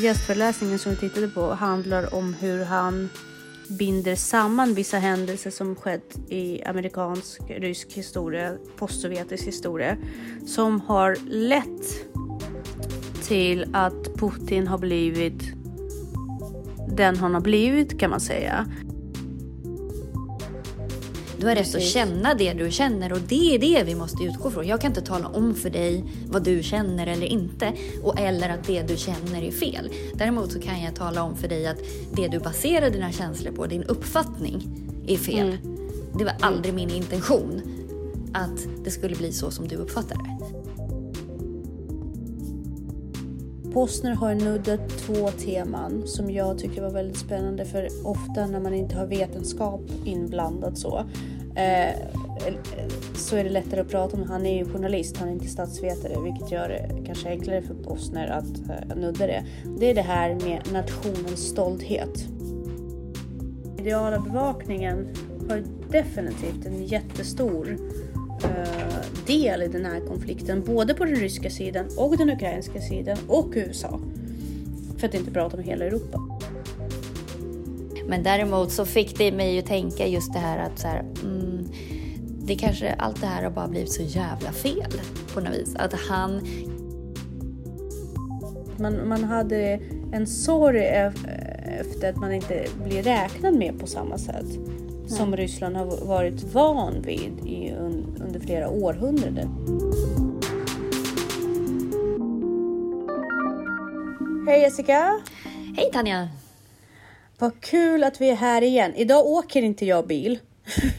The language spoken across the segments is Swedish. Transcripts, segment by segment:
Gästföreläsningen som vi tittade på handlar om hur han binder samman vissa händelser som skett i amerikansk, rysk historia, postsovjetisk historia som har lett till att Putin har blivit den han har blivit kan man säga. Du har rätt att känna det du känner och det är det vi måste utgå från. Jag kan inte tala om för dig vad du känner eller inte och eller att det du känner är fel. Däremot så kan jag tala om för dig att det du baserar dina känslor på, din uppfattning, är fel. Mm. Det var aldrig min intention att det skulle bli så som du uppfattar det. Postner har nuddat två teman som jag tycker var väldigt spännande för ofta när man inte har vetenskap inblandad så eh, så är det lättare att prata om. Han är ju journalist, han är inte statsvetare vilket gör det kanske enklare för Postner att eh, nudda det. Det är det här med nationens stolthet. Ideala bevakningen har definitivt en jättestor Eh, del i den här konflikten, både på den ryska sidan och den ukrainska sidan och USA. För att inte prata om hela Europa. Men däremot så fick det mig att tänka just det här att så här, mm, det kanske allt det här har bara blivit så jävla fel på något vis. Att han... Man, man hade en sorg efter att man inte blir räknad med på samma sätt som Ryssland har varit van vid i, under flera århundraden. Hej Jessica! Hej Tanja! Vad kul att vi är här igen. Idag åker inte jag bil.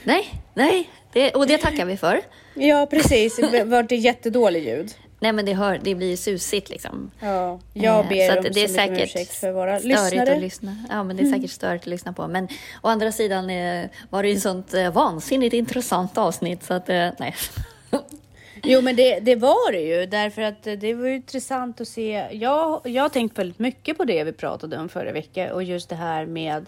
Nej, nej, det, och det tackar vi för. Ja, precis. Det var ett jättedåligt ljud. Nej men det, hör, det blir susigt liksom. Ja, jag eh, ber så om det är säkert ursäkt för våra lyssnare. Att lyssna. Ja men det är mm. säkert störigt att lyssna på. Men å andra sidan eh, var det ju ett sånt eh, vansinnigt intressant avsnitt så att nej. Jo men det, det var det ju därför att det var intressant att se. Jag, jag har tänkt väldigt mycket på det vi pratade om förra veckan och just det här med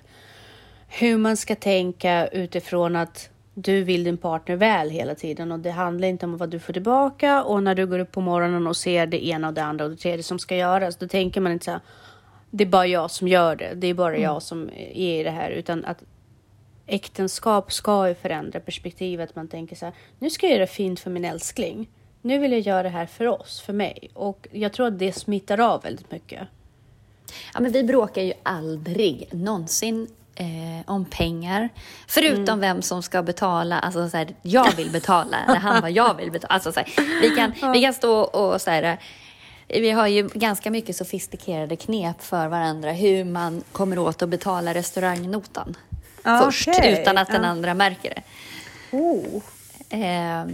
hur man ska tänka utifrån att du vill din partner väl hela tiden och det handlar inte om vad du får tillbaka och när du går upp på morgonen och ser det ena och det andra och det tredje som ska göras, då tänker man inte så här, det är bara jag som gör det, det är bara mm. jag som är i det här, utan att äktenskap ska ju förändra perspektivet. Man tänker så här, nu ska jag göra fint för min älskling. Nu vill jag göra det här för oss, för mig. Och jag tror att det smittar av väldigt mycket. Ja, men vi bråkar ju aldrig någonsin eh, om pengar. Förutom mm. vem som ska betala. Alltså så här, jag vill betala, eller han vad jag vill betala. Alltså, så här, vi, kan, vi kan stå och så här, vi har ju ganska mycket sofistikerade knep för varandra hur man kommer åt att betala restaurangnotan ah, först okay. utan att den andra märker det. Oh. Eh,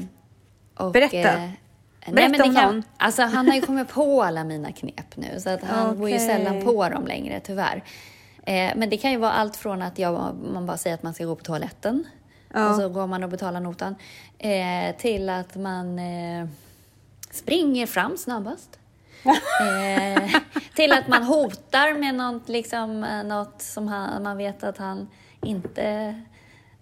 och, Berätta. Eh, Nej, men det kan, alltså, han har ju kommit på alla mina knep nu, så att han okay. går ju sällan på dem längre, tyvärr. Eh, men det kan ju vara allt från att jag, man bara säger att man ska gå på toaletten ja. och så går man och betalar notan eh, till att man eh, springer fram snabbast. Eh, till att man hotar med något, liksom, eh, något som han, man vet att han inte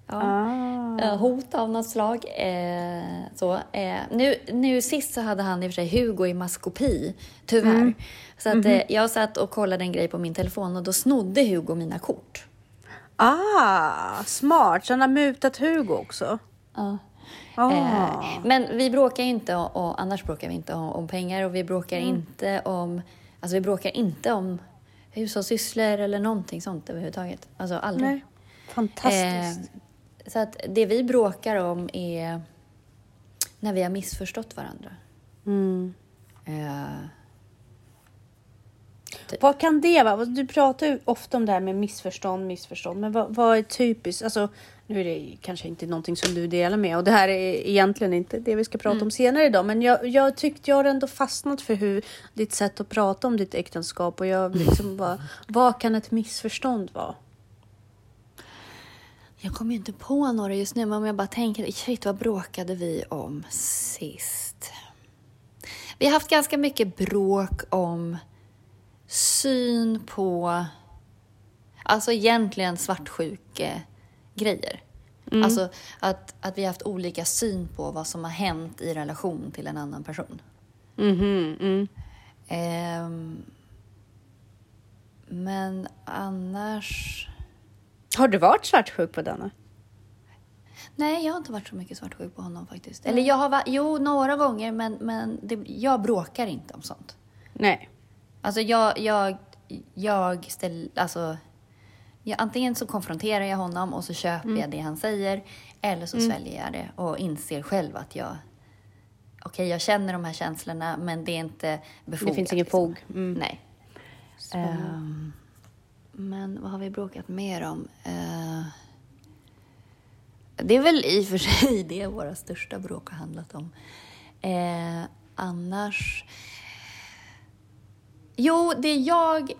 Ja, ah. Eh, hot av något slag. Eh, så, eh, nu, nu sist så hade han i och för sig Hugo i maskopi, tyvärr. Mm. Så att, mm -hmm. jag satt och kollade en grej på min telefon och då snodde Hugo mina kort. Ah, smart. Så han har mutat Hugo också? Ja. Ah. men vi bråkar inte, och, annars bråkar vi inte om, om pengar och vi bråkar mm. inte om, alltså vi bråkar inte om hushållssysslor eller någonting sånt överhuvudtaget. Alltså aldrig. Nej. Fantastiskt. Eh, så att det vi bråkar om är när vi har missförstått varandra. Mm. Uh, vad kan det vara? Du pratar ju ofta om det här med missförstånd, missförstånd. Men vad, vad är typiskt? Alltså, nu är det kanske inte någonting som du delar med och det här är egentligen inte det vi ska prata mm. om senare idag. Men jag, jag tyckte jag har ändå fastnat för hur ditt sätt att prata om ditt äktenskap och jag liksom bara, vad kan ett missförstånd vara? Jag kommer ju inte på några just nu, men om jag bara tänker, shit vad bråkade vi om sist? Vi har haft ganska mycket bråk om syn på, alltså egentligen svartsjuke grejer. Mm. Alltså att, att vi har haft olika syn på vad som har hänt i relation till en annan person. Mm -hmm. mm. Um, men annars... Har du varit svartsjuk på denna? Nej, jag har inte varit så mycket svartsjuk på honom faktiskt. Eller jag har varit, jo, några gånger, men, men det, jag bråkar inte om sånt. Nej. Alltså jag, jag, jag ställer, alltså, jag, antingen så konfronterar jag honom och så köper Mm. jag det han säger, eller så sväljer jag det och inser själv att jag, okej, jag känner de här känslorna, men det är inte befogat. Det finns ingen liksom. fog. Mm. Nej. Ehm, men vad har vi bråkat mer om? Eh, det är väl i och för sig det våra största bråk har handlat om. Eh, annars... Jo, det jag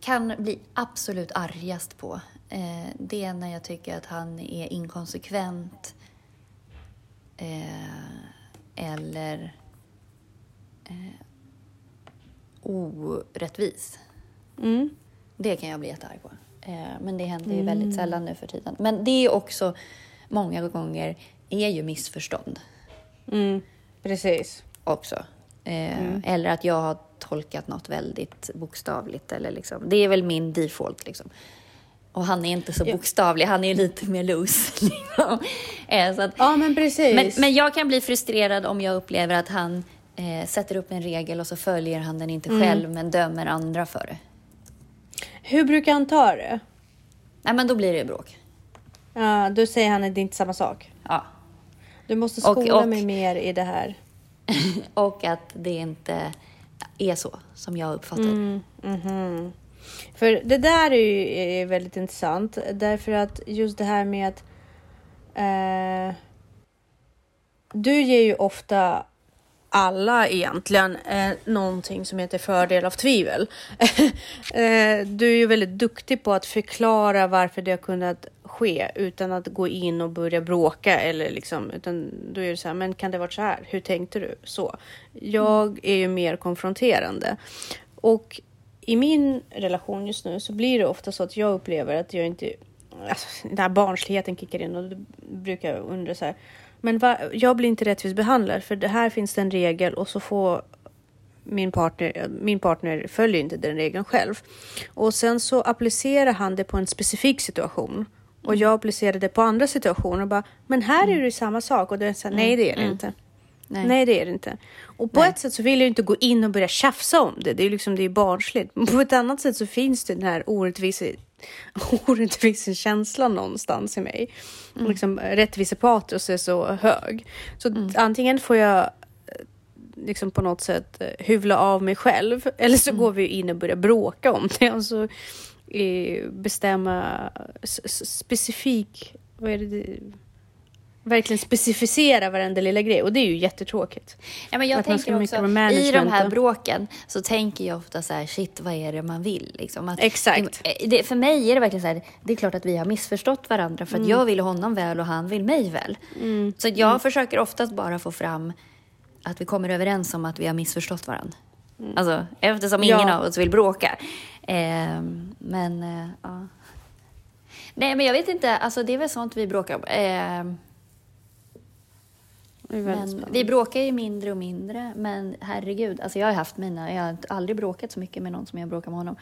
kan bli absolut argast på, eh, det är när jag tycker att han är inkonsekvent eh, eller eh, orättvis. Mm. Det kan jag bli jättearg på. Eh, men det händer ju väldigt sällan nu för tiden. Men det är också många gånger är ju missförstånd Mm. Precis. också. Eh, Eller att jag har tolkat något väldigt bokstavligt. Eller liksom. Det är väl min default. Liksom. Och han är inte så bokstavlig, han är lite mer loose. Liksom. Eh, så att, Ja, men precis. men, men jag kan bli frustrerad om jag upplever att han eh, sätter upp en regel och så följer han den inte själv men dömer andra för det. Hur brukar han ta det? Nej, men då blir det bråk. Ja, då säger han att det är inte samma sak. Ja. Du måste Och- skola och- mig mer i det här. och att det inte är så som jag uppfattar det. Mm, mhm. För det där är ju är väldigt intressant därför att just det här med att eh, du ger ju ofta alla egentligen eh, någonting som heter fördel av tvivel. eh, du är ju väldigt duktig på att förklara varför det har kunnat ske utan att gå in och börja bråka eller liksom, utan då är det så här, men kan det varit så här? Hur tänkte du? Så. Jag är ju mer konfronterande. Och i min relation just nu så blir det ofta så att jag upplever att jag inte... Alltså, den här barnsligheten kickar in och då brukar jag undra så här. Men va, jag blir inte rättvist behandlad för det här finns det en regel och så får min partner, min partner följer inte den regeln själv. Och sen så applicerar han det på en specifik situation. Och jag applicerar det på andra situationer och bara, men här är det ju samma sak. Och det är så här, nej det är det inte. Nej. Nej. det är det inte. Och på Nej. ett sätt så vill jag inte gå in och börja tjafsa om det. Det är liksom det är barnsligt. Men på ett annat sätt så finns det den här orättvisa, orättvisa känslan någonstans i mig. Mm. Liksom, rättvisepatos är så hög. Så antingen får jag eh, liksom på något sätt eh, hyvla av mig själv. Eller så går vi in och börjar bråka om det. Och så eh, bestämma specifik, vad är det verkligen specificera varenda lilla grej. Och det är ju jättetråkigt. Ja, men jag Att tänker också, i de här bråken så tänker jag ofta så här, shit, vad är det man vill? Liksom. Att, Exakt. Det, det, för mig är det verkligen så här, det är klart att vi har missförstått varandra för att jag vill honom väl och han vill mig väl. Så att jag försöker oftast bara få fram att vi kommer överens om att vi har missförstått varandra. Alltså, eftersom ingen Ja. av oss vill bråka. Ehm, men, eh, ja. Nej, men jag vet inte, alltså det är väl sånt vi bråkar om. Väldigt men vi bråkar ju mindre och mindre. Men herregud, alltså jag har haft mina, jag har aldrig bråkat så mycket med någon som jag bråkar med honom.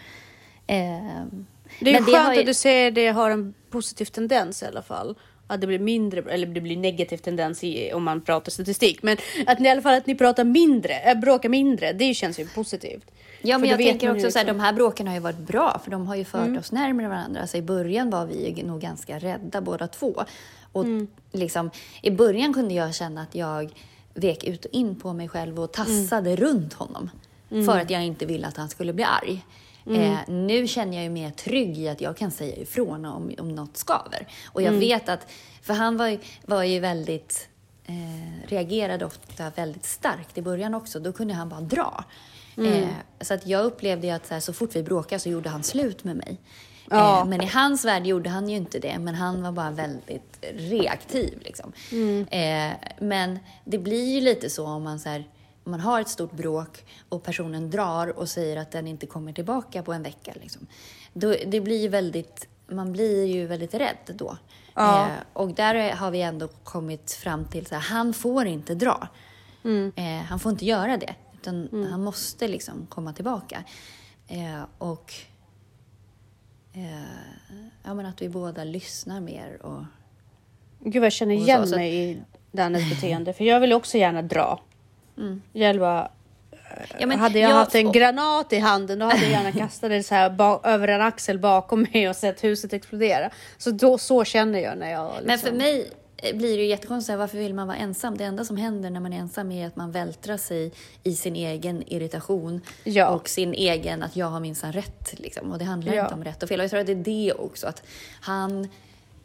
Ehm, Det är men skönt har ju- att du säger det har en positiv tendens i alla fall. Att det blir mindre, eller det blir negativ tendens i, om man pratar statistik. Men att ni, i alla fall att ni pratar mindre, äh, bråkar mindre, det känns ju positivt. Ja, För men jag tänker också så här, liksom- de här bråken har ju varit bra, för de har ju fört Mm. oss närmare varandra. Alltså i början var vi nog ganska rädda båda två. Och Mm. liksom, i början kunde jag känna att jag vek ut och in på mig själv och tassade Mm. runt honom. För att jag inte ville att han skulle bli arg. Mm. Eh, nu känner jag ju mer trygg i att jag kan säga ifrån om, om något skaver. Och jag Mm. vet att, för han var ju, var ju väldigt, eh, reagerade ofta väldigt starkt i början också. Då kunde han bara dra. Mm. Eh, så att jag upplevde att så, här, så fort vi bråkade så gjorde han slut med mig. Ja. Eh, men i hans värld gjorde han ju inte det, men han var bara väldigt reaktiv. Liksom. Eh, men det blir ju lite så om man, så här, om man har ett stort bråk och personen drar och säger att den inte kommer tillbaka på en vecka. Liksom. Då, det blir väldigt, man blir ju väldigt rädd då. Ja. Eh, och där har vi ändå kommit fram till att han får inte dra. Eh, han får inte göra det, utan han måste liksom komma tillbaka. Eh, och ja, men att vi båda lyssnar mer och... Gud vad jag känner så- igen så att- mig i Dannes beteende. För jag vill också gärna dra. Mm. Jag bara, Ja, men hade jag, jag- haft en granat i handen då hade jag gärna kastat det så här över en axel bakom mig och sett huset explodera. Så då, så känner jag när jag... Liksom, Men för mig eh, blir det ju jättekonstigt, varför vill man vara ensam? Det enda som händer när man är ensam är att man vältrar sig i sin egen irritation Ja. och sin egen att jag har minsann rätt. Liksom. Och det handlar Ja. inte om rätt och fel. Och jag tror att det är det också, att han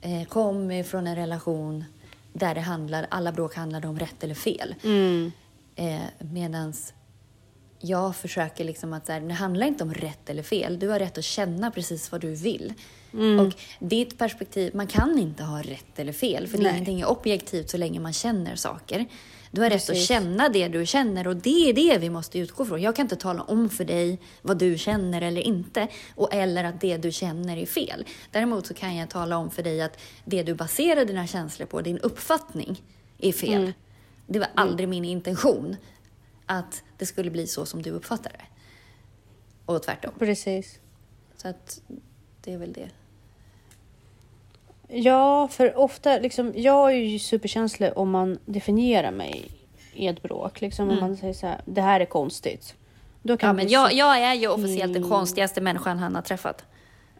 eh, kom från en relation där det handlar, alla bråk handlade om rätt eller fel. Mm. Eh, medans jag försöker liksom att så här, det handlar inte om rätt eller fel. Du har rätt att känna precis vad du vill. Mm. Och ditt perspektiv, man kan inte ha rätt eller fel. För Nej. ingenting är objektivt så länge man känner saker. Du har rätt att Precis. känna det du känner och det är det vi måste utgå från. Jag kan inte tala om för dig vad du känner eller inte. Och eller att det du känner är fel. Däremot så kan jag tala om för dig att det du baserar dina känslor på, din uppfattning, är fel. Mm. Det var aldrig min intention att det skulle bli så som du uppfattar det. Och tvärtom. Precis. Så att det är väl det. Ja, för ofta liksom, jag är ju superkänslig om man definierar mig i ett bråk. Liksom om man säger så här, det här är konstigt. Då kan Ja, men jag, jag är ju officiellt den Mm. konstigaste människan han har träffat.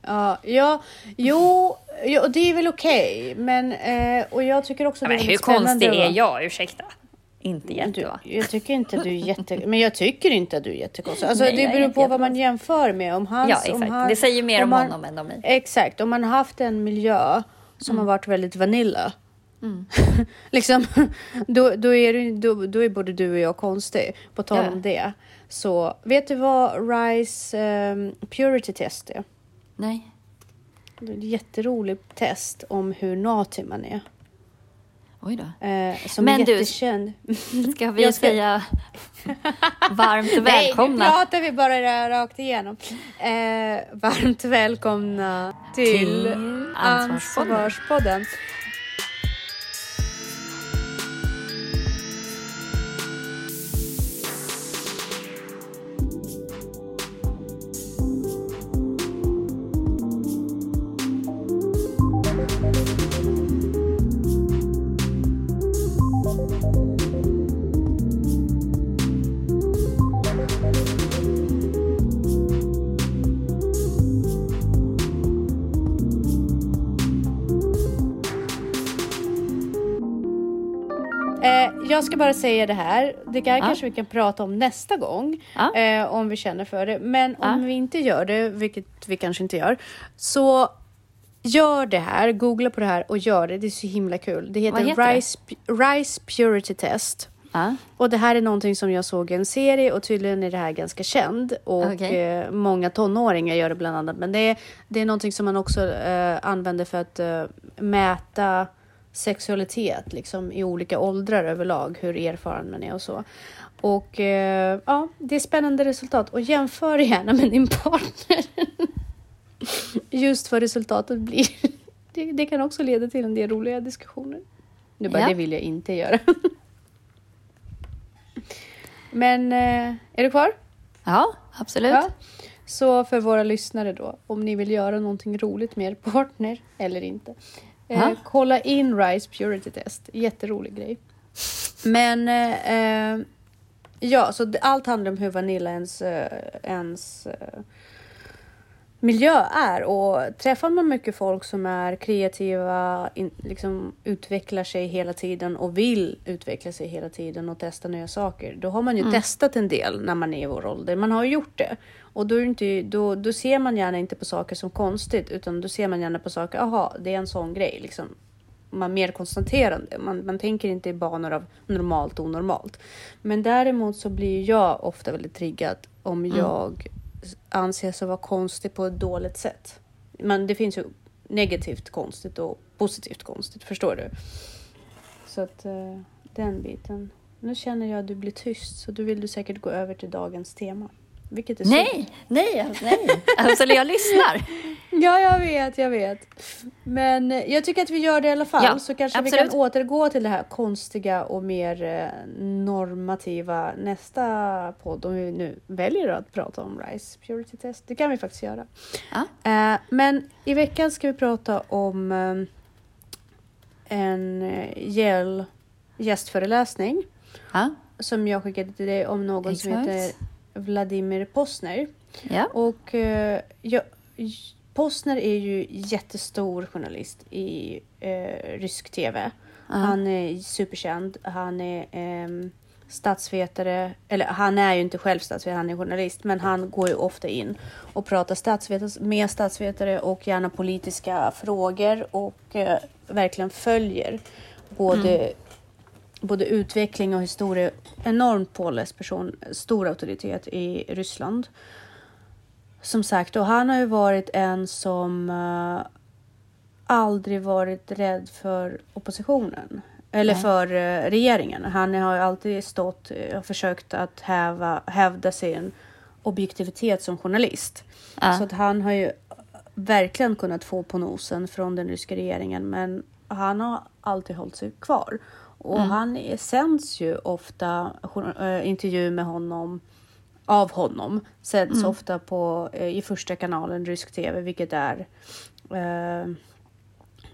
Ja, ja, jo, jo, det är väl okej. men, eh, och jag tycker också Ja, det men hur konstig är jag? Ursäkta. Inte Du, jätte va? jag tycker inte du är jätte... Men jag tycker inte att du är jättekonstig. Alltså, Nej, det beror på vad man jämför med. Om hans, Ja, om exakt. han, Det säger mer om man, honom än om mig. Exakt. Om man har haft en miljö som Mm. har varit väldigt vanilla. liksom, då, då, är det, då, då är både du och jag konstig. På tal Ja. om det. Så vet du vad RISE ehm, Purity Test är? Nej. Det är ett jätteroligt test om hur natig man är. Oj då. Eh, som Men är du- jättekänd. Ska vi ska- säga varmt Nej, nu välkomna? pratar vi bara rakt igenom. Eh, varmt välkomna till, Till Ansvarspodden. Ansvarspodden. Jag ska bara säga det här. Det här Ja. kanske vi kan prata om nästa gång. Ja. Eh, om vi känner för det. Men om vi inte gör det, vilket vi kanske inte gör. Så gör det här. Googla på det här och gör det. Det är så himla kul. Det heter, heter det? Rice, Rice Purity Test. Och det här är någonting som jag såg i en serie och tydligen är det här ganska känd. Och Okej. eh, många tonåringar gör det bland annat. Men det är, det är någonting som man också eh, använder för att eh, mäta sexualitet liksom, i olika åldrar överlag. Hur erfaren man är och så. Och eh, ja, det är spännande resultat. Och jämför gärna med din partner. Just vad resultatet blir. Det, det kan också leda till en del roliga diskussioner. Nu bara, Ja. det vill jag inte göra. Men eh, är du kvar? ja, absolut. Ja. Så för våra lyssnare då, om ni vill göra någonting roligt med er partner eller inte. Eh, kolla in Rice Purity Test. Jätterolig grej. Men eh, eh, ja, så allt handlar om hur Vanilla ens, eh, ens eh, miljö är. Och träffar man mycket folk som är kreativa, in, liksom utvecklar sig hela tiden och vill utveckla sig hela tiden och testa nya saker. Då har man ju testat en del när man är i vår ålder. Man har ju gjort det. Och då, inte, då, då ser man gärna inte på saker som konstigt utan då ser man gärna på saker, aha, det är en sån grej. Liksom. Man mer konstaterande. Man, man tänker inte i banor av normalt och onormalt. Men däremot så blir jag ofta väldigt triggad om jag anses att vara konstig på ett dåligt sätt. Men det finns ju negativt konstigt och positivt konstigt, förstår du? Så att eh, den biten. Nu känner jag att du blir tyst, så då vill du säkert gå över till dagens tema. Vilket är synd. Nej, nej, nej. Alltså, jag lyssnar. Ja, jag vet, jag vet. Men jag tycker att vi gör det i alla fall, ja, så kanske absolut. vi kan återgå till det här konstiga och mer eh, normativa nästa podd, om vi nu väljer att prata om Rice Purity Test. Det kan vi faktiskt göra. Ja. Eh, men i veckan ska vi prata om eh, en Yale gästföreläsning ja. som jag skickade till dig om någon Exakt. som heter Vladimir Posner. Ja. Och jag Posner är ju jättestor journalist i eh, rysk tv. Uh Han är superkänd. Han är eh, statsvetare, eller han är ju inte själv statsvetare, han är journalist, men han går ju ofta in och pratar statsvetare, med statsvetare och gärna politiska frågor och eh, verkligen följer både, mm. både utveckling och historia. Enormt påläst person, stor auktoritet i Ryssland som sagt, och han har ju varit en som uh, aldrig varit rädd för oppositionen. Eller Nej. för uh, regeringen. Han har ju alltid stått och försökt att häva, hävda sin objektivitet som journalist. Ja. Så att han har ju verkligen kunnat få på nosen från den ryska regeringen. Men han har alltid hållit sig kvar. Och mm. han sänds ju ofta intervju med honom av honom sänds mm. ofta på, eh, i första kanalen rysk tv, vilket är eh,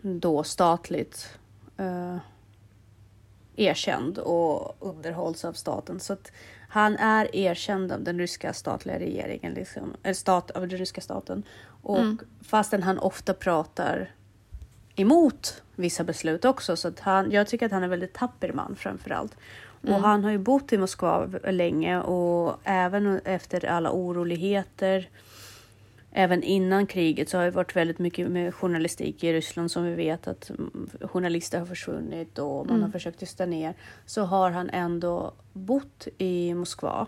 då statligt eh, erkänd och underhålls av staten. Så att han är erkänd av den ryska statliga regeringen, liksom, eller stat, av den ryska staten. Och mm. fastän han ofta pratar emot vissa beslut också, så att han, jag tycker att han är en väldigt tapper man framför allt. Mm. Och han har ju bott i Moskva länge och även efter alla oroligheter Även innan kriget så har det varit väldigt mycket med journalistik i Ryssland som vi vet att journalister har försvunnit och man mm. har försökt tysta ner. Så har han ändå bott i Moskva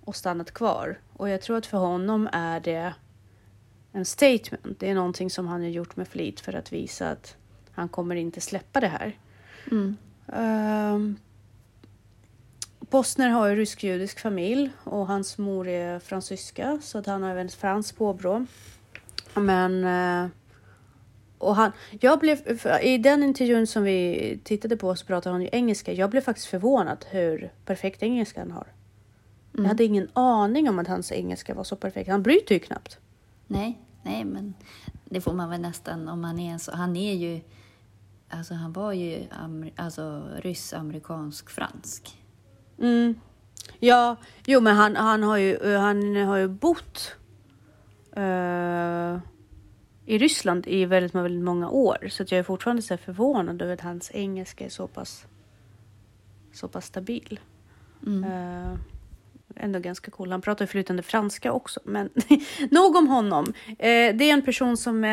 och stannat kvar. Och jag tror att för honom är det en statement. Det är någonting som han har gjort med flit för att visa att han kommer inte släppa det här. Mm. Um, Postner har ju rysk-judisk familj och hans mor är fransyska så att han har även franskt påbrå. Men eh, och han, jag blev, I den intervjun som vi tittade på så pratade han ju engelska. Jag blev faktiskt förvånad hur perfekt engelska han har. Mm. Jag hade ingen aning om att hans engelska var så perfekt. Han bryter ju knappt. Nej, nej, men det får man väl nästan om han är så. Han är ju, alltså han var ju alltså, ryss-amerikansk-fransk. Mm. Ja, jo men han, han, har, ju, han har ju bott uh, i Ryssland i väldigt, väldigt många år. Så att jag är fortfarande så förvånad över att hans engelska är så pass, så pass stabil. Mm. Uh, ändå ganska cool. Han pratar flytande franska också, men nog om honom. Eh, det är en person som eh,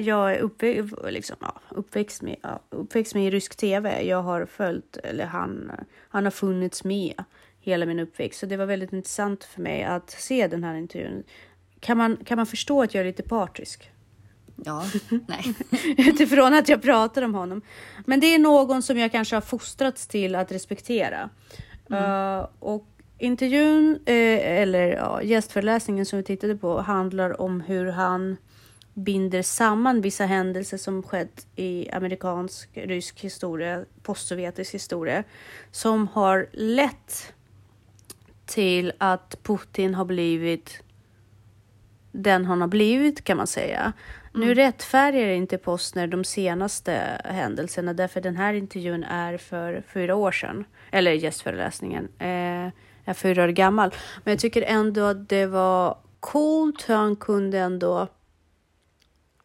jag är uppe, liksom, ja, uppväxt, med, ja, uppväxt med i rysk tv. Jag har följt, eller han, han har funnits med hela min uppväxt, så det var väldigt intressant för mig att se den här intervjun. Kan man, kan man förstå att jag är lite partisk? Ja, nej. Utifrån att jag pratar om honom. Men det är någon som jag kanske har fostrats till att respektera. Mm. Uh, och Intervjun, eh, eller ja, gästföreläsningen som vi tittade på, handlar om hur han binder samman vissa händelser som skett i amerikansk, rysk historia, postsovjetisk historia, som har lett till att Putin har blivit den han har blivit kan man säga. Mm. Nu rättfärdigar inte Postner de senaste händelserna därför den här intervjun är för fyra år sedan, eller gästföreläsningen. Eh, är fyra år gammal. Men jag tycker ändå att det var coolt hur han kunde ändå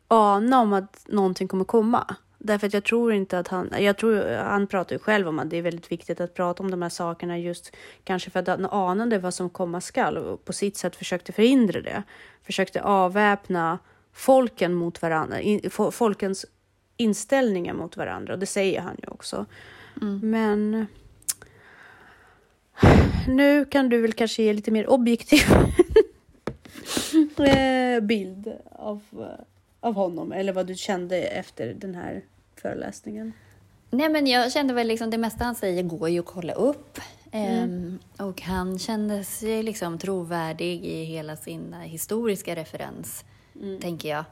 ana om att någonting kommer komma. Därför att jag tror inte att han, jag tror, han pratar ju själv om att det är väldigt viktigt att prata om de här sakerna just kanske för att han anade vad som komma skall och på sitt sätt försökte förhindra det. Försökte avväpna folken mot varandra, in, folkens inställningar mot varandra och det säger han ju också. Mm. Men nu kan du väl kanske ge lite mer objektiv eh, bild av, av honom eller vad du kände efter den här föreläsningen. Nej, men jag kände väl liksom det mesta han säger går ju att kolla upp. Mm. Um, och han kändes ju liksom trovärdig i hela sin historiska referens, mm. tänker jag.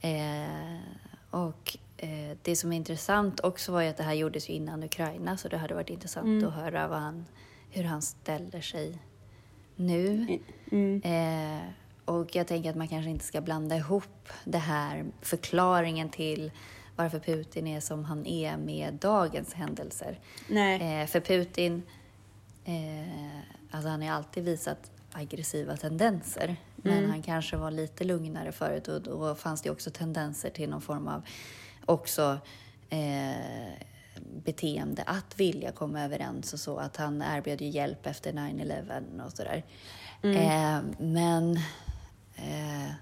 Eh, och eh, det som är intressant också var ju att det här gjordes ju innan Ukraina så det hade varit intressant mm. att höra vad han, hur han ställer sig nu. Mm. Eh, och jag tänker att man kanske inte ska blanda ihop det här förklaringen till varför Putin är som han är med dagens händelser. Nej. Eh, för Putin, eh, alltså han har alltid visat aggressiva tendenser. Men mm. han kanske var lite lugnare förut och då fanns det också tendenser till någon form av också eh, beteende att vilja komma överens och så. Att han erbjöd ju hjälp efter 9-11 och sådär. Mm. Eh, men eh,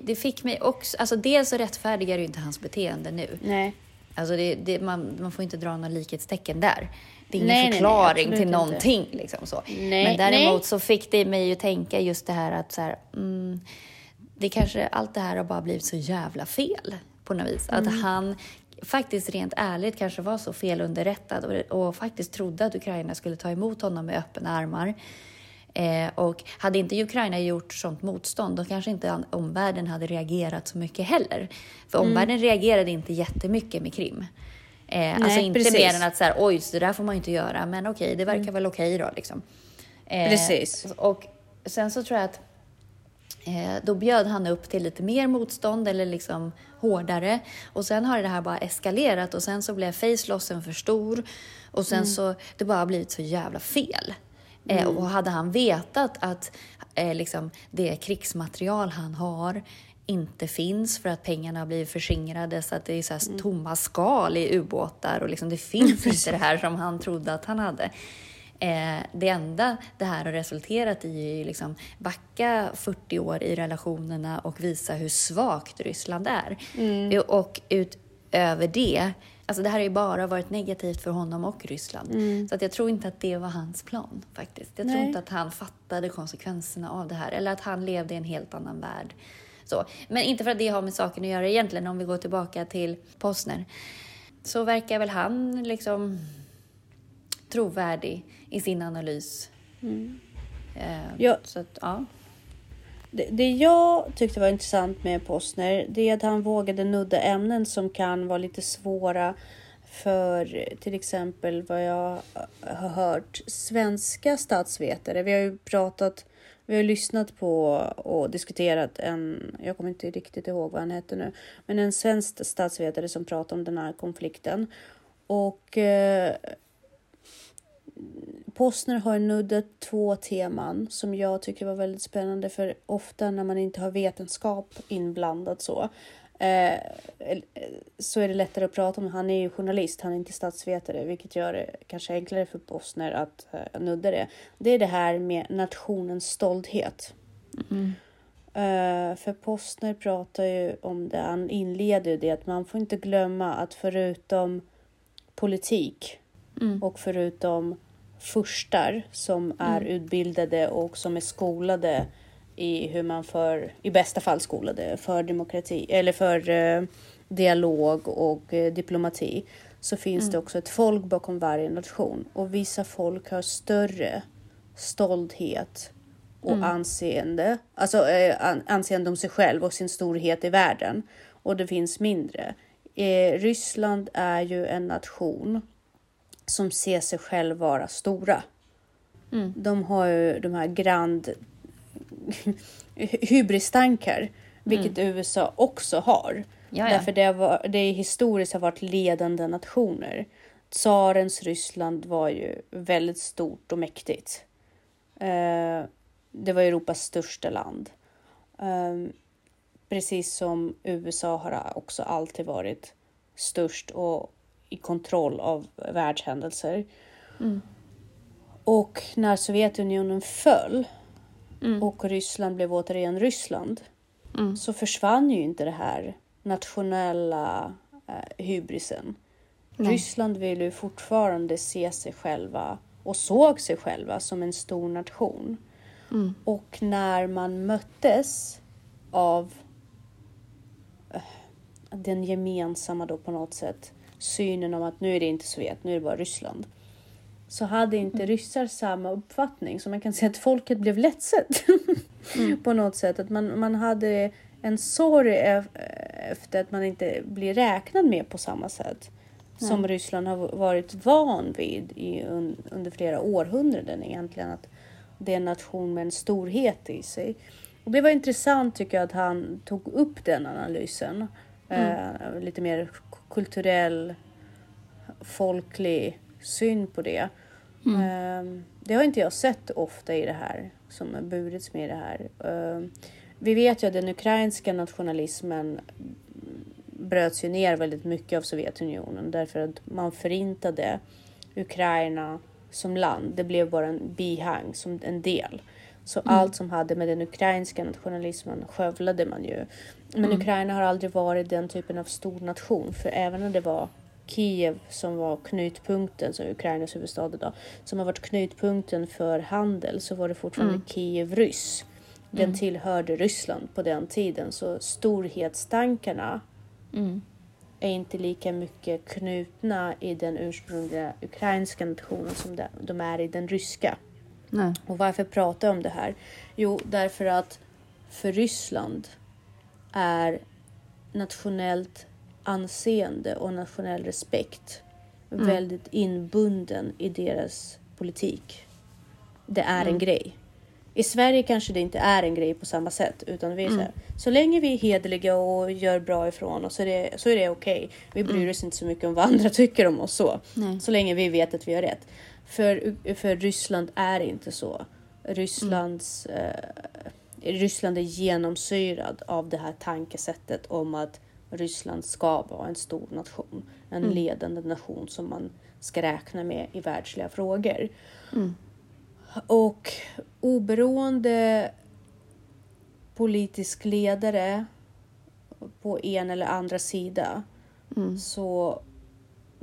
det fick mig också... Alltså dels så rättfärdigar ju inte hans beteende nu. Nej. Alltså det, det, man, man får inte dra några likhetstecken där. Det är ingen nej, förklaring nej, nej, till någonting. Liksom så. Men däremot så fick det mig att tänka just det här att så här, mm, det kanske, allt det här har bara blivit så jävla fel på något vis. Mm. Att han faktiskt rent ärligt kanske var så felunderrättad och, och faktiskt trodde att Ukraina skulle ta emot honom med öppna armar. Eh, och hade inte Ukraina gjort sånt motstånd, då kanske inte omvärlden hade reagerat så mycket heller. För mm. omvärlden reagerade inte jättemycket med Krim. Eh, Nej, alltså inte precis. mer än att så här, oj, så det där får man inte göra, men okej, det verkar mm. väl okej då liksom. Eh, precis. Och sen så tror jag att då bjöd han upp till lite mer motstånd eller liksom hårdare. Och sen har det här bara eskalerat och sen så blev face-lossen för stor och sen mm. så det bara blivit så jävla fel. Eh, mm. och hade han vetat att eh, liksom, det krigsmaterial han har inte finns för att pengarna har blivit förskingrade så att det är så här mm. tomma skal i ubåtar och liksom, det finns inte det här som han trodde att han hade. Eh, det enda det här har resulterat i är liksom backa 40 år i relationerna och visa hur svagt Ryssland är. Mm. Och utöver det Alltså det här har ju bara varit negativt för honom och Ryssland. Mm. Så att jag tror inte att det var hans plan faktiskt. Jag Nej. tror inte att han fattade konsekvenserna av det här. Eller att han levde i en helt annan värld. Så. Men inte för att det har med saken att göra egentligen, om vi går tillbaka till Posner. Så verkar väl han liksom trovärdig i sin analys. Mm. Eh, ja. Så att, ja. Det, det jag tyckte var intressant med Posner, det är att han vågade nudda ämnen som kan vara lite svåra för till exempel vad jag har hört svenska statsvetare. Vi har ju pratat, vi har lyssnat på och diskuterat en, jag kommer inte riktigt ihåg vad han hette nu, men en svensk statsvetare som pratar om den här konflikten. Och eh, Postner har nuddat två teman som jag tycker var väldigt spännande för ofta när man inte har vetenskap inblandat så eh, så är det lättare att prata om. Han är ju journalist, han är inte statsvetare, vilket gör det kanske enklare för Postner att eh, nudda det. Det är det här med nationens stolthet. Mm. Uh, för Postner pratar ju om det, han inleder det att man får inte glömma att förutom politik mm. och förutom furstar som är mm. utbildade och som är skolade i hur man för, i bästa fall skolade för demokrati eller för eh, dialog och eh, diplomati så finns mm. det också ett folk bakom varje nation och vissa folk har större stolthet och mm. anseende, alltså eh, anseende om sig själv och sin storhet i världen och det finns mindre. Eh, Ryssland är ju en nation som ser sig själv vara stora. Mm. De har ju de här grand hybristankar, vilket mm. USA också har. Jaja. Därför det, var, det historiskt har varit ledande nationer. Tsarens Ryssland var ju väldigt stort och mäktigt. Eh, det var Europas största land. Eh, precis som USA har också alltid varit störst och i kontroll av världshändelser. Mm. Och när Sovjetunionen föll mm. och Ryssland blev återigen Ryssland mm. så försvann ju inte det här nationella eh, hybrisen. Nej. Ryssland vill ju fortfarande se sig själva och såg sig själva som en stor nation. Mm. Och när man möttes av eh, den gemensamma då på något sätt synen om att nu är det inte Sovjet, nu är det bara Ryssland. Så hade inte mm. ryssar samma uppfattning. Så man kan säga att folket blev ledset mm. på något sätt. Att man, man hade en sorg efter att man inte blir räknad med på samma sätt Nej. som Ryssland har varit van vid i, under flera århundraden egentligen. Att det är en nation med en storhet i sig. Och det var intressant tycker jag att han tog upp den analysen. Mm. Eh, lite mer kulturell, folklig syn på det. Mm. Eh, det har inte jag sett ofta i det här som har burits med det här. Eh, vi vet ju att den ukrainska nationalismen bröts ju ner väldigt mycket av Sovjetunionen därför att man förintade Ukraina som land. Det blev bara en bihang, som en del. Så mm. allt som hade med den ukrainska nationalismen skövlade man ju. Men mm. Ukraina har aldrig varit den typen av stor nation, för även när det var Kiev som var knutpunkten, så Ukrainas huvudstad idag, som har varit knutpunkten för handel så var det fortfarande mm. Kiev ryss. Den mm. tillhörde Ryssland på den tiden, så storhetstankarna mm. är inte lika mycket knutna i den ursprungliga ukrainska nationen som de är i den ryska. Nej. Och varför pratar jag om det här? Jo, därför att för Ryssland är nationellt anseende och nationell respekt mm. väldigt inbunden i deras politik. Det är mm. en grej. I Sverige kanske det inte är en grej på samma sätt utan vi är mm. så, här, så länge vi är hederliga och gör bra ifrån oss så är det, så är det okej. Okay. Vi bryr mm. oss inte så mycket om vad andra tycker om oss så. Nej. Så länge vi vet att vi har rätt. För, för Ryssland är inte så. Rysslands, mm. eh, Ryssland är genomsyrad av det här tankesättet om att Ryssland ska vara en stor nation. En mm. ledande nation som man ska räkna med i världsliga frågor. Mm. Och oberoende politisk ledare på en eller andra sida mm. så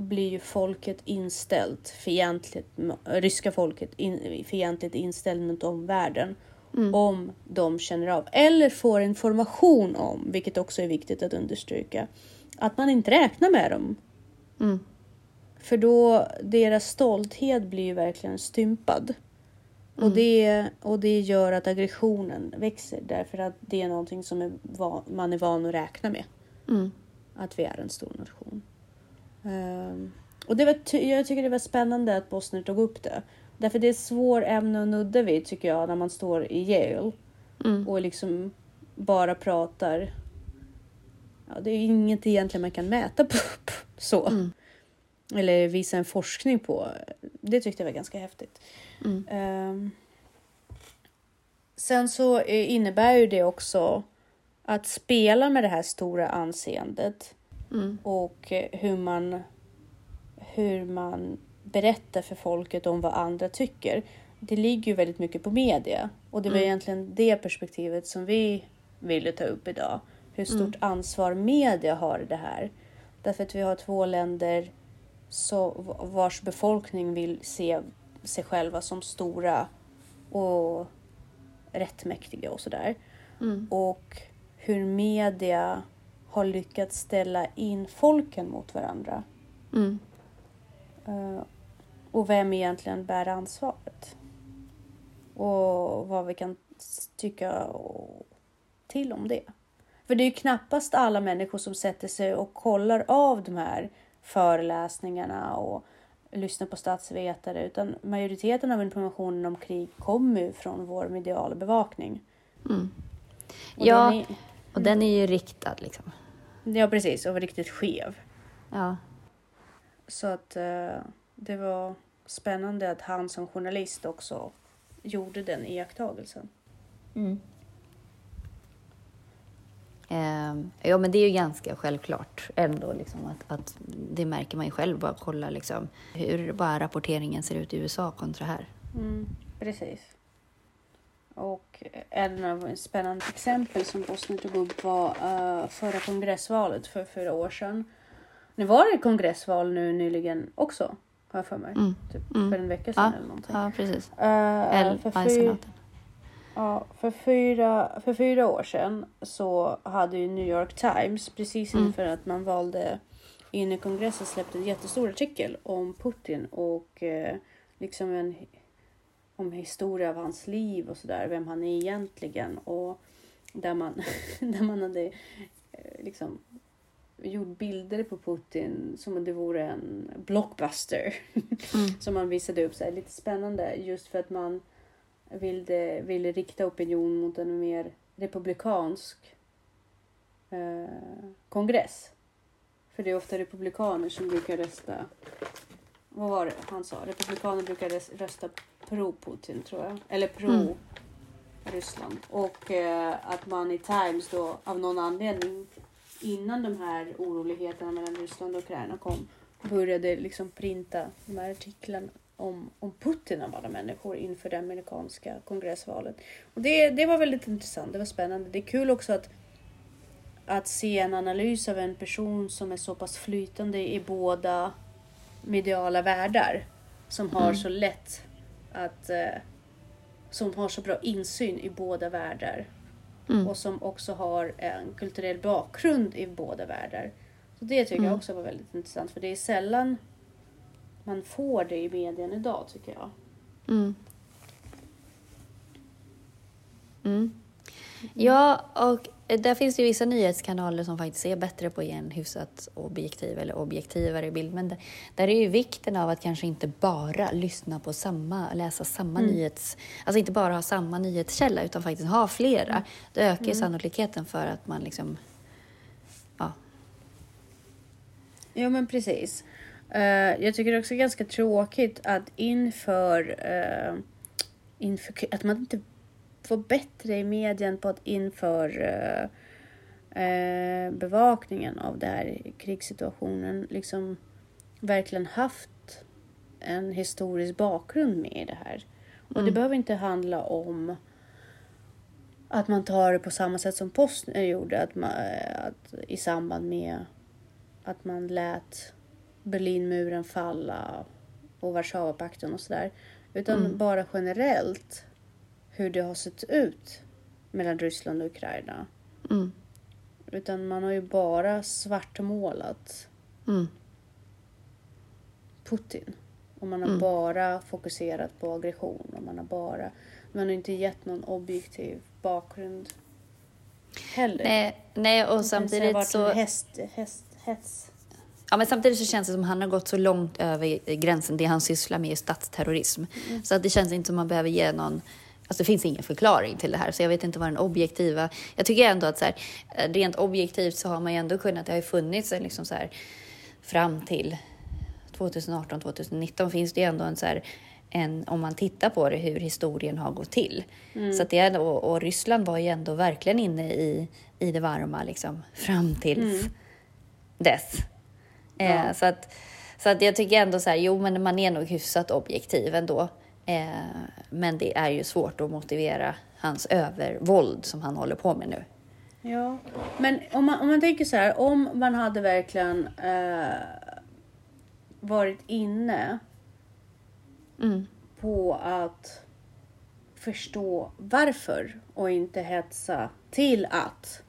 blir ju folket inställt fientligt, ryska folket in, fientligt inställt mot omvärlden mm. om de känner av eller får information om, vilket också är viktigt att understryka, att man inte räknar med dem. Mm. För då deras stolthet blir ju verkligen stympad. Mm. Och, det, och det gör att aggressionen växer därför att det är någonting som är van, man är van att räkna med. Mm. Att vi är en stor nation. Um, och det var, jag tycker det var spännande att Bosner tog upp det. Därför det är svår ämne att nudda vid tycker jag när man står i Yale mm. och liksom bara pratar. Ja, det är inget egentligen man kan mäta på, så. Mm. Eller visa en forskning på. Det tyckte jag var ganska häftigt. Mm. Um, sen så innebär ju det också att spela med det här stora anseendet mm. och hur man, hur man berättar för folket om vad andra tycker. Det ligger ju väldigt mycket på media och det var mm. egentligen det perspektivet som vi ville ta upp idag. Hur stort mm. ansvar media har i det här. Därför att vi har två länder så, vars befolkning vill se sig själva som stora och rättmäktiga och sådär. Mm. Och hur media har lyckats ställa in folken mot varandra. Mm. Uh, och vem egentligen bär ansvaret. Och vad vi kan tycka till om det. För det är ju knappast alla människor som sätter sig och kollar av de här föreläsningarna och lyssnar på statsvetare utan majoriteten av informationen om krig kommer ju från vår mediala bevakning. Mm. Och ja, den är, och den är ju riktad liksom. Ja, precis. Och riktigt skev. Ja. Så att uh, det var spännande att han som journalist också gjorde den iakttagelsen. Mm. Eh, ja, men det är ju ganska självklart ändå. Liksom, att, att det märker man ju själv bara kolla liksom, hur bara rapporteringen ser ut i USA kontra här. Mm, precis. Och en av spännande exempel som Bosnien tog upp var uh, förra kongressvalet för fyra år sedan. Nu var det kongressval nu nyligen också, har jag för mig. Mm. Typ mm. för en vecka sedan ja. eller någonting. Ja, precis. Uh, Eller för, fyr, ja, för, fyra, för fyra år sedan så hade ju New York Times precis mm. inför att man valde in i kongressen släppt en jättestor artikel om Putin och uh, liksom en om historia av hans liv och sådär, vem han är egentligen. Och där man, där man hade eh, liksom gjort bilder på Putin som om det vore en blockbuster. Mm. som man visade upp. Så här, lite spännande just för att man ville, ville rikta opinion mot en mer republikansk eh, kongress. För det är ofta republikaner som brukar rösta. Vad var det han sa? Republikaner brukar rösta pro-Putin tror jag. Eller pro mm. Ryssland. Och eh, att man i Times då av någon anledning innan de här oroligheterna mellan Ryssland och Ukraina kom började liksom printa de här artiklarna om, om Putin av alla människor inför det amerikanska kongressvalet. Och det, det var väldigt intressant, det var spännande. Det är kul också att, att se en analys av en person som är så pass flytande i båda mediala världar. Som har mm. så lätt att... Eh, som har så bra insyn i båda världar. Mm. Och som också har en kulturell bakgrund i båda världar. Så det tycker mm. jag också var väldigt intressant. För det är sällan man får det i medien idag tycker jag. Mm. Ja, och där finns det ju vissa nyhetskanaler som faktiskt är bättre på att ge en hyfsat objektiv eller objektivare bild. Men där är ju vikten av att kanske inte bara lyssna på samma, läsa samma mm. nyhets... Alltså inte bara ha samma nyhetskälla utan faktiskt ha flera. Mm. Det ökar ju mm. sannolikheten för att man liksom... Ja. Ja, men precis. Uh, jag tycker också ganska tråkigt att inför, uh, inför att man inte får bättre i medien på att inför uh, bevakningen av den här krigssituationen liksom verkligen haft en historisk bakgrund med i det här. Och mm. det behöver inte handla om att man tar det på samma sätt som Posten gjorde, att, man, att i samband med att man lät Berlinmuren falla och Warszawapakten och sådär. Utan mm. bara generellt hur det har sett ut mellan Ryssland och Ukraina. Mm. Utan man har ju bara svartmålat mm. Putin. Och man har mm. bara fokuserat på aggression och man har bara... Man har inte gett någon objektiv bakgrund heller. Nej, nej och samtidigt så... Varit häst, häst, hets. Ja, men samtidigt så känns det som att han har gått så långt över gränsen. Det han sysslar med är statsterrorism. Mm. Så att det känns inte som att man behöver ge någon Alltså det finns ingen förklaring till det här, så jag vet inte vad den objektiva... Jag tycker ändå att så här, rent objektivt så har man ju ändå kunnat... Det har ju funnits en liksom så här, fram till 2018, 2019 finns det ju ändå en så här, en, om man tittar på det, hur historien har gått till. Mm. Så att det är, och, och, Ryssland var ju ändå verkligen inne i, i det varma liksom, fram tills mm. dess. Eh, ja. så, att, så att jag tycker ändå så här, jo men man är nog hyfsat objektiv ändå. Eh, men det är ju svårt att motivera hans övervåld som han håller på med nu. Ja, men om man, om man tänker så här, om man hade verkligen eh, varit inne mm. på att förstå varför och inte hetsa till att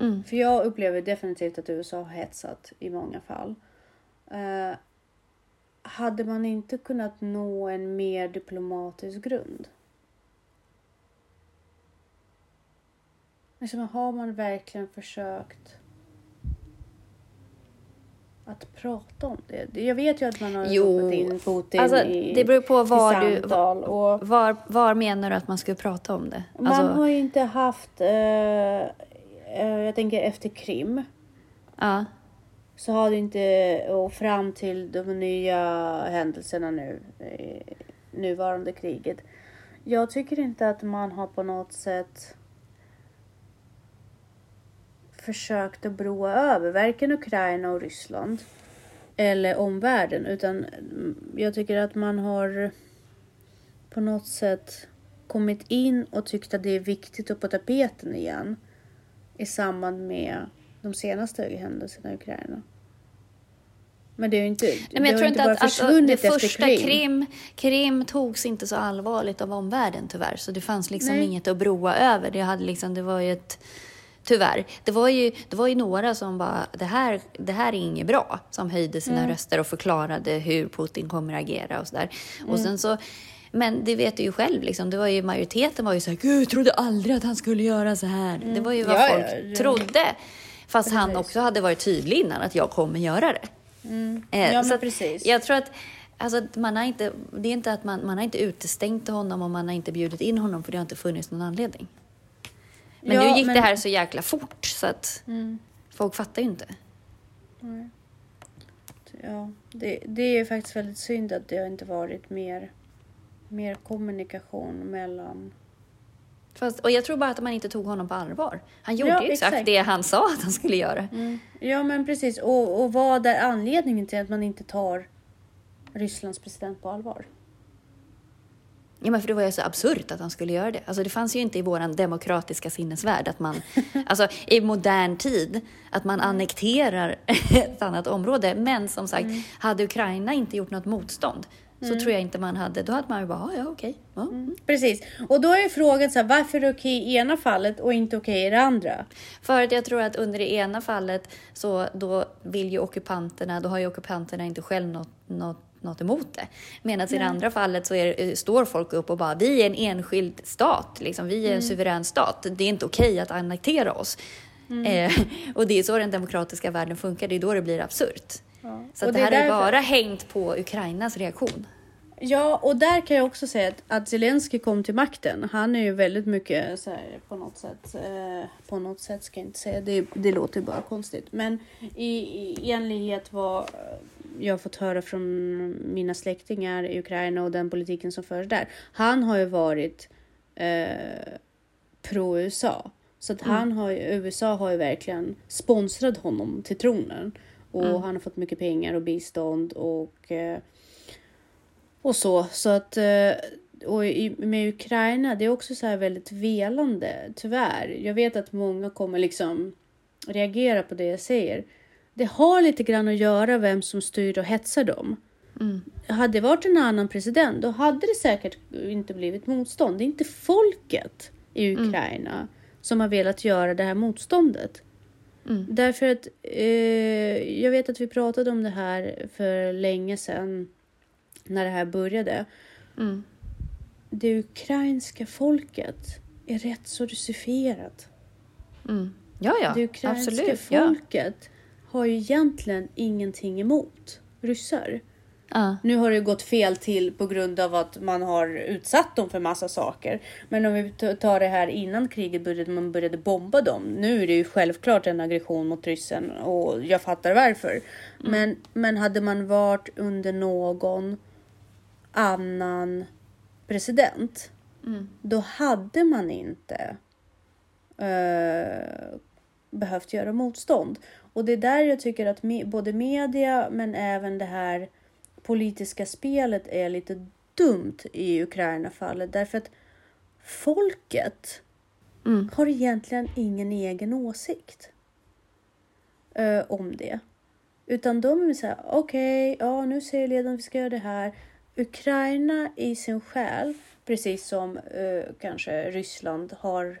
Mm. För jag upplever definitivt att USA har hetsat i många fall. Uh, hade man inte kunnat nå en mer diplomatisk grund? Liksom, har man verkligen försökt att prata om det? Jag vet ju att man har jo, in Putin alltså, i Det beror på var du... Och, var, var menar du att man skulle prata om det? Man alltså, har ju inte haft... Uh, Eh, jag tänker efter Krim. Ja. Så har det inte, och fram till de nya händelserna nu, nuvarande kriget. Jag tycker inte att man har på något sätt försökt att broa över varken Ukraina och Ryssland eller omvärlden utan jag tycker att man har på något sätt kommit in och tyckt att det är viktigt att på tapeten igen i samband med de senaste händelserna i Ukraina. Men det är ju inte, Nej, men jag tror inte, att, försvunnit att, det första Krim. Krim. Krim togs inte så allvarligt av omvärlden tyvärr, så det fanns liksom Nej. inget att broa över. Det, hade liksom, det var ju ett... Tyvärr. Det var ju, det var ju några som bara, det här, det här är inget bra, som höjde sina mm. röster och förklarade hur Putin kommer att agera och sådär. Mm. Och sen så Men det vet du ju själv, liksom. det var ju, majoriteten var ju så här, Gud, jag trodde aldrig att han skulle göra så här. Det var ju vad Ja, folk ja, ja. trodde. Fast han också hade varit tydlig innan att jag kommer göra det. Eh, Ja, så precis. Jag tror att alltså, man har inte, det är inte att man, man har inte utestängt honom och man har inte bjudit in honom för det har inte funnits någon anledning. Men Ja, nu gick men- det här så jäkla fort så att folk fattar ju inte. Ja, det, det är faktiskt väldigt synd att det har inte varit mer, mer kommunikation mellan... Fast, och jag tror bara att man inte tog honom på allvar. Han gjorde Ja, exakt, exakt. det han sa att han skulle göra. Ja, men precis. Och, och vad är anledningen till att man inte tar Rysslands president på allvar? Ja, men för det var ju så absurt att han skulle göra det. Alltså, det fanns ju inte i vår demokratiska sinnesvärld att man, alltså i modern tid, att man annekterar ett annat område. Men som sagt, hade Ukraina inte gjort något motstånd så tror jag inte man hade, då hade man ju bara, "Ja, ja okej. Ja. Precis. Och då är frågan så här, varför är det okej i ena fallet och inte okej i det andra? För att jag tror att under det ena fallet så då vill ju ockupanterna, då har ju ockupanterna inte själv något, något, något emot det. Medan i det andra fallet så är, det- står folk upp och bara, vi är en enskild stat, liksom, vi är Mm. en suverän stat. Det är inte okej att annektera oss. Mm. Eh, och det är så den demokratiska världen funkar, det är då det blir absurt. Ja. Så det det här är är därför- bara hängt på Ukrainas reaktion. Ja, och där kan jag också säga att, att Zelensky kom till makten. Han är ju väldigt mycket så här, på något sätt. Eh, på något sätt ska jag inte säga. Det, det låter bara konstigt. Men i, i enlighet vad jag fått höra från mina släktingar i Ukraina och den politiken som förs där. Han har ju varit eh, pro-USA. Så att han har ju, USA har ju verkligen sponsrat honom till tronen. Och han har fått mycket pengar och bistånd och eh, och så. Så att eh, och i, med Ukraina, det är också så här väldigt velande, tyvärr. Jag vet att många kommer liksom reagera på det jag säger. Det har lite grann att göra vem som styr och hetsar dem. Hade det varit en annan president, då hade det säkert inte blivit motstånd. Det är inte folket i Ukraina som har velat göra det här motståndet. Därför att eh, jag vet att vi pratade om det här för länge sedan när det här började. Mm. Det ukrainska folket är rätt så russifierat. Mm. Ja, ja, det ukrainska absolut. Ja. folket har ju egentligen ingenting emot ryssar. Ja. Nu har det gått fel till på grund av att man har utsatt dem för massa saker. Men om vi tar det här innan kriget började, man började bomba dem. Nu är det ju självklart en aggression mot ryssen och jag fattar varför. Men, men hade man varit under någon annan president, då hade man inte eh, behövt göra motstånd. Och det är där jag tycker att me- både media men även det här politiska spelet är lite dumt i Ukraina-fallet. Därför att folket Mm. har egentligen ingen egen åsikt eh, om det. Utan de är så här, okej, ja nu säger ledaren vi ska göra det här. Ukraina i sin själ, precis som eh, kanske Ryssland har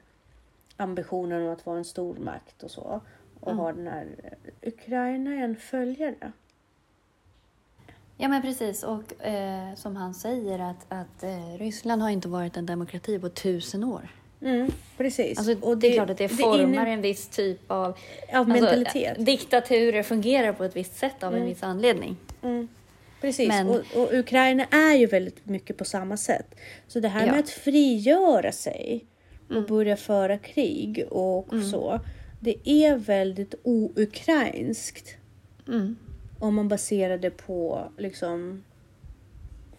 ambitionen om att vara en stormakt och så. Och har den här, Ukraina är en följare. Ja, men precis. Och eh, som han säger att, att eh, Ryssland har inte varit en demokrati på tusen år. Mm, precis. Alltså, Och det, är klart att det formar inne- en viss typ av... av Alltså, mentalitet. diktaturer fungerar på ett visst sätt av en viss anledning. Mm. Precis, Men- och, och Ukraina är ju väldigt mycket på samma sätt. Så det här Ja. Mm. med att frigöra sig och börja föra krig och så. Det är väldigt oukrainskt. Om man baserar det på liksom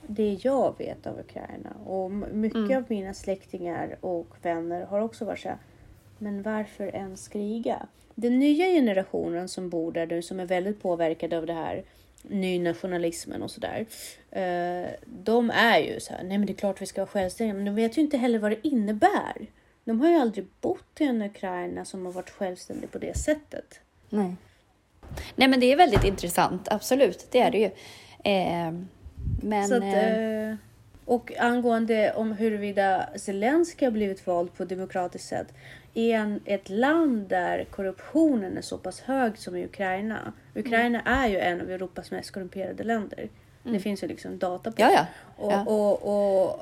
det jag vet av Ukraina. Och mycket Mm. av mina släktingar och vänner har också varit så här, men varför ens kriga? Den nya generationen som bor där nu, som är väldigt påverkade av det här nynationalismen och sådär. Eh, de är ju så här, nej men det är klart vi ska vara självständiga, men de vet ju inte heller vad det innebär. De har ju aldrig bott i en Ukraina som har varit självständig på det sättet. Nej. Nej, men det är väldigt intressant. Absolut, det är det ju. Eh, men... Så att, eh, eh, och angående om huruvida Zelenskyj har blivit vald på demokratiskt sätt. I en, ett land där korruptionen är så pass hög som i Ukraina. Ukraina är ju en av Europas mest korrumperade länder. Det finns ju liksom data på Ja, ja. och, ja. och, och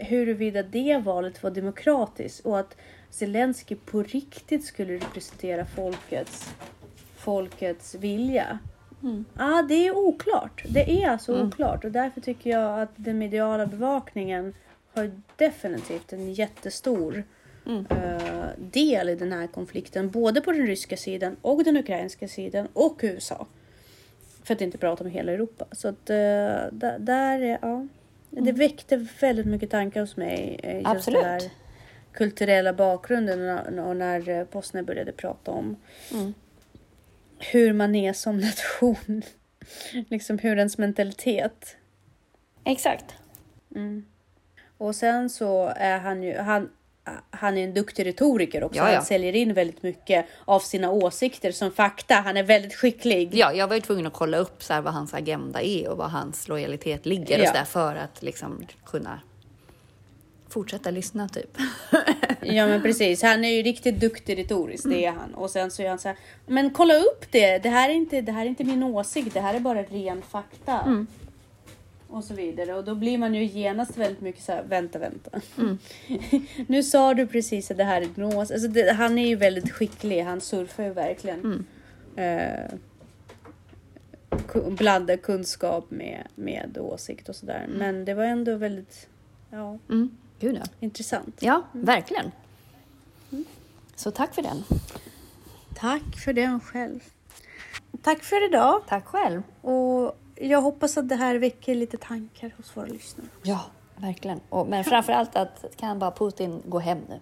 eh, huruvida det valet var demokratiskt och att Zelensky på riktigt skulle representera folkets, folkets vilja. Mm. Ja, det är oklart. Det är alltså oklart och därför tycker jag att den mediala bevakningen har definitivt en jättestor Mm. eh, del i den här konflikten. Både på den ryska sidan och den ukrainska sidan och USA. För att inte prata om hela Europa. Så att uh, där, där är, ja. Det väckte väldigt mycket tankar hos mig. eh, Just Absolut. den här kulturella bakgrunden och när, Postner började prata om Mm. Hur man är som nation. liksom hur ens mentalitet. Exakt. Mm. Och sen så är han ju, han, han är en duktig retoriker också. Ja, ja. Han säljer in väldigt mycket av sina åsikter som fakta. Han är väldigt skicklig. Ja, jag var ju tvungen att kolla upp så vad hans agenda är och vad hans lojalitet ligger och Ja. så där, för att liksom kunna fortsätta lyssna typ. Ja men precis, han är ju riktigt duktig retoriskt, det är han. Och sen så är han så här, men kolla upp det, det här är inte, det här är inte min åsikt, det här är bara ren fakta. Och så vidare. Och då blir man ju genast väldigt mycket så här, vänta, vänta. nu sa du precis att det här är din åsikt. Alltså det, han är ju väldigt skicklig, han surfar ju verkligen. Eh, ku- blandar kunskap med, med åsikt och sådär. Men det var ändå väldigt ja, Mm. Gud ja. intressant. Ja, verkligen. Så tack för den. Tack för den själv. Tack för idag. Tack själv. Och jag hoppas att det här väcker lite tankar hos våra lyssnare. Ja, verkligen. Och, men framför allt att kan bara Putin gå hem nu.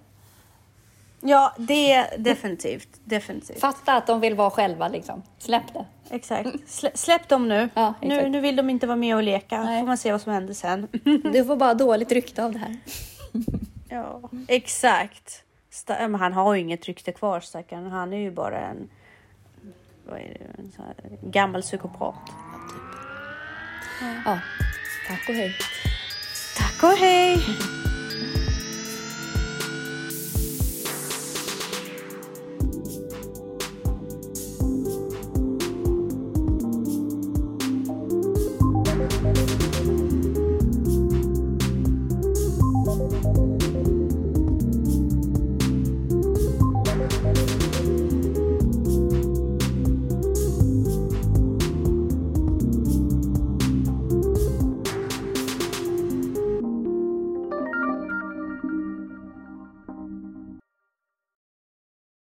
Ja, det är definitivt. Definitivt. Fatta att de vill vara själva liksom. Släpp det. Exakt. Slä, släpp dem nu. Ja, nu. Nu vill de inte vara med och leka. Nej. får man se vad som händer sen. Du får bara dåligt rykte av det här. ja, exakt. Ja, men han har ju inget rykte kvar stackaren. Han är ju bara en, vad är det, en gammal psykopat. Ja, tack och hej. Tack och hej!